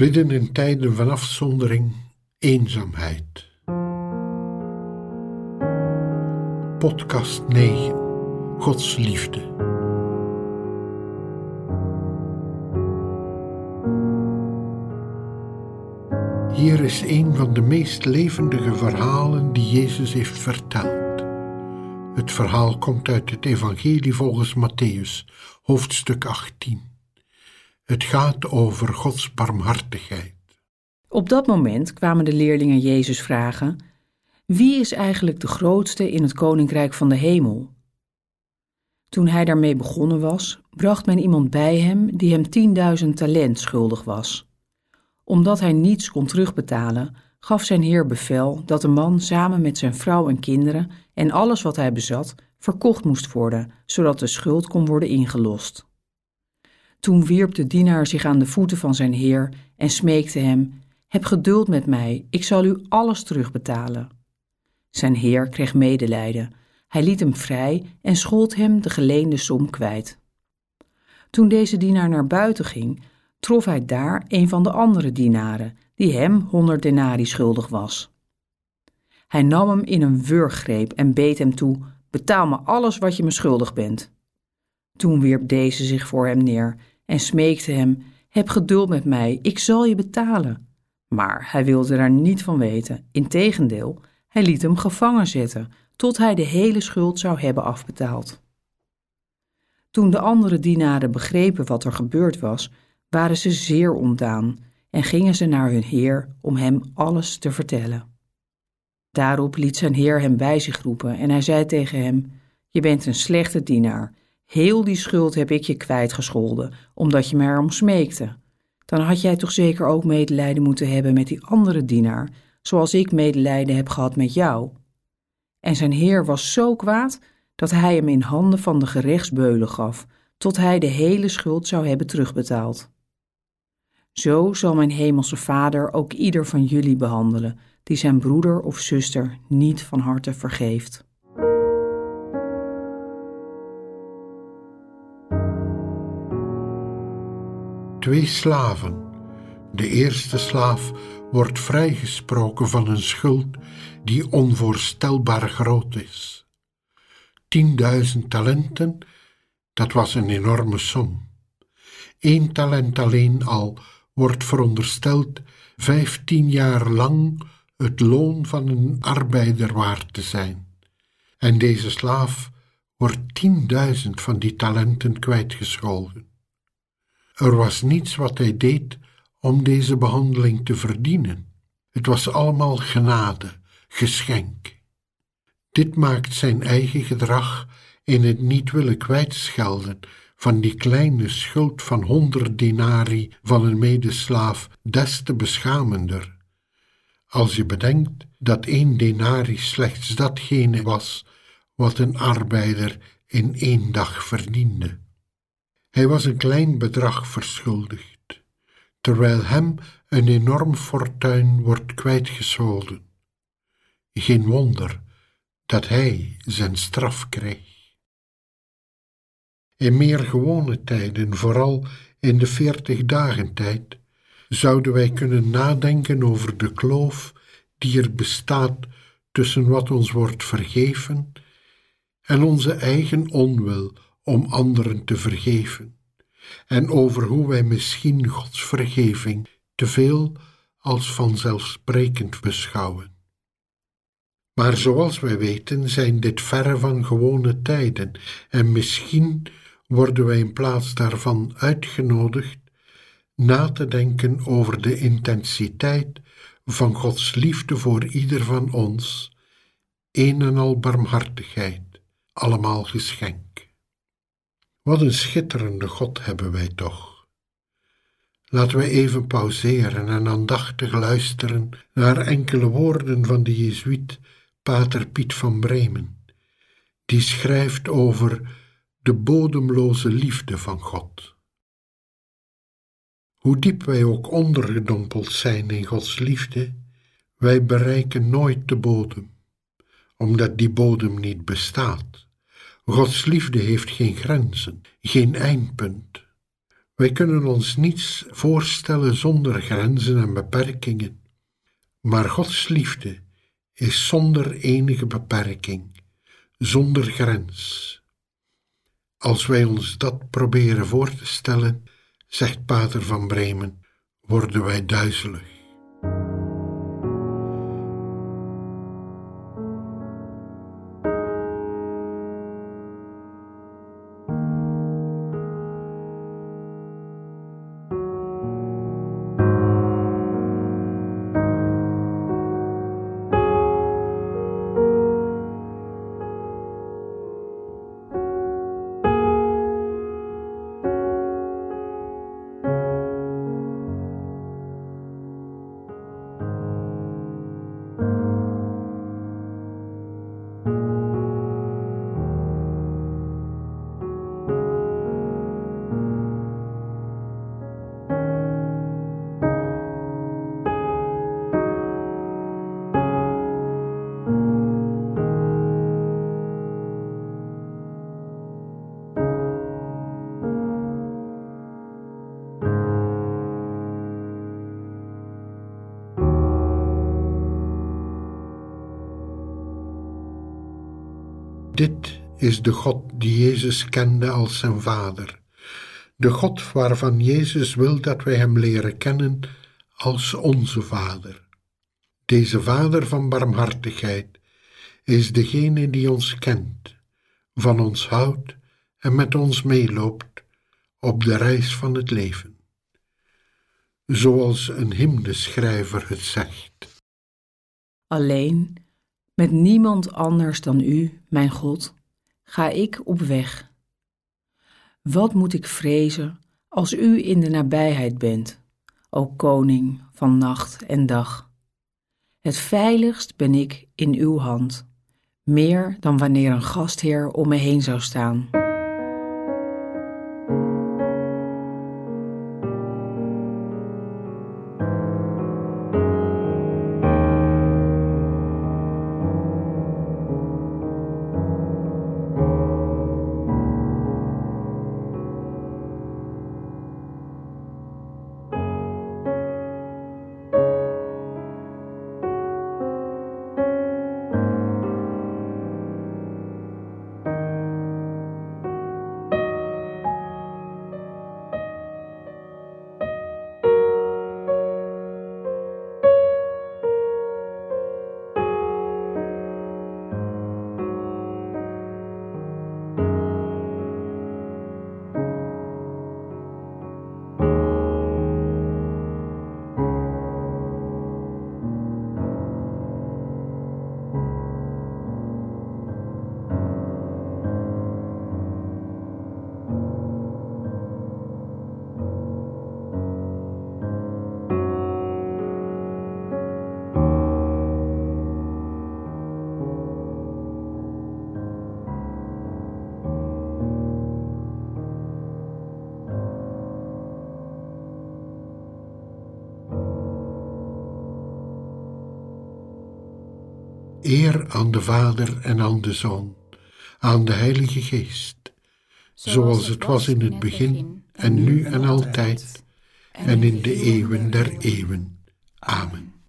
Bidden in tijden van afzondering, eenzaamheid. Podcast 9. Gods liefde. Hier is een van de meest levendige verhalen die Jezus heeft verteld. Het verhaal komt uit het Evangelie volgens Matthäus, hoofdstuk 18. Het gaat over Gods barmhartigheid. Op dat moment kwamen de leerlingen Jezus vragen: Wie is eigenlijk de grootste in het koninkrijk van de hemel? Toen hij daarmee begonnen was, bracht men iemand bij hem die hem tienduizend talent schuldig was. Omdat hij niets kon terugbetalen, gaf zijn heer bevel dat de man samen met zijn vrouw en kinderen en alles wat hij bezat verkocht moest worden, zodat de schuld kon worden ingelost. Toen wierp de dienaar zich aan de voeten van zijn heer en smeekte hem: Heb geduld met mij, ik zal u alles terugbetalen. Zijn heer kreeg medelijden. Hij liet hem vrij en schold hem de geleende som kwijt. Toen deze dienaar naar buiten ging, trof hij daar een van de andere dienaren, die hem honderd denari schuldig was. Hij nam hem in een wurggreep en beet hem toe: Betaal me alles wat je me schuldig bent. Toen wierp deze zich voor hem neer en smeekte hem: Heb geduld met mij, ik zal je betalen. Maar hij wilde daar niet van weten. Integendeel, hij liet hem gevangen zetten, tot hij de hele schuld zou hebben afbetaald. Toen de andere dienaren begrepen wat er gebeurd was, waren ze zeer ontdaan en gingen ze naar hun heer om hem alles te vertellen. Daarop liet zijn heer hem bij zich roepen en hij zei tegen hem: Je bent een slechte dienaar Heel die schuld heb ik je kwijtgescholden, omdat je me erom smeekte. Dan had jij toch zeker ook medelijden moeten hebben met die andere dienaar, zoals ik medelijden heb gehad met jou. En zijn heer was zo kwaad dat hij hem in handen van de gerechtsbeulen gaf, tot hij de hele schuld zou hebben terugbetaald. Zo zal mijn hemelse Vader ook ieder van jullie behandelen, die zijn broeder of zuster niet van harte vergeeft. Twee slaven. De eerste slaaf wordt vrijgesproken van een schuld die onvoorstelbaar groot is. Tienduizend talenten, dat was een enorme som. Eén talent alleen al wordt verondersteld vijftien jaar lang het loon van een arbeider waard te zijn. En deze slaaf wordt tienduizend van die talenten kwijtgescholden. Er was niets wat hij deed om deze behandeling te verdienen. Het was allemaal genade, geschenk. Dit maakt zijn eigen gedrag in het niet willen kwijtschelden van die kleine schuld van honderd denari van een medeslaaf des te beschamender. Als je bedenkt dat één denari slechts datgene was wat een arbeider in één dag verdiende. Hij was een klein bedrag verschuldigd, terwijl hem een enorm fortuin wordt kwijtgescholden. Geen wonder dat hij zijn straf kreeg. In meer gewone tijden, vooral in de veertig dagen tijd, zouden wij kunnen nadenken over de kloof die er bestaat tussen wat ons wordt vergeven en onze eigen onwil om anderen te vergeven en over hoe wij misschien Gods vergeving te veel als vanzelfsprekend beschouwen. Maar zoals wij weten zijn dit verre van gewone tijden en misschien worden wij in plaats daarvan uitgenodigd na te denken over de intensiteit van Gods liefde voor ieder van ons, een en al barmhartigheid, allemaal geschenk. Wat een schitterende God hebben wij toch. Laten we even pauzeren en aandachtig luisteren naar enkele woorden van de Jezuïet Pater Piet van Bremen, die schrijft over de bodemloze liefde van God. Hoe diep wij ook ondergedompeld zijn in Gods liefde, wij bereiken nooit de bodem, omdat die bodem niet bestaat. Gods liefde heeft geen grenzen, geen eindpunt. Wij kunnen ons niets voorstellen zonder grenzen en beperkingen, maar Gods liefde is zonder enige beperking, zonder grens. Als wij ons dat proberen voor te stellen, zegt Pater van Bremen, worden wij duizelig. Dit is de God die Jezus kende als zijn Vader, de God waarvan Jezus wil dat wij Hem leren kennen als onze Vader. Deze Vader van barmhartigheid is degene die ons kent, van ons houdt en met ons meeloopt op de reis van het leven. Zoals een hymneschrijver het zegt. Alleen met niemand anders dan U, mijn God, ga ik op weg. Wat moet ik vrezen als U in de nabijheid bent, o Koning van nacht en dag? Het veiligst ben ik in Uw hand, meer dan wanneer een gastheer om me heen zou staan. Eer aan de Vader en aan de Zoon, aan de Heilige Geest, zoals het was in het begin en nu en altijd en in de eeuwen der eeuwen. Amen.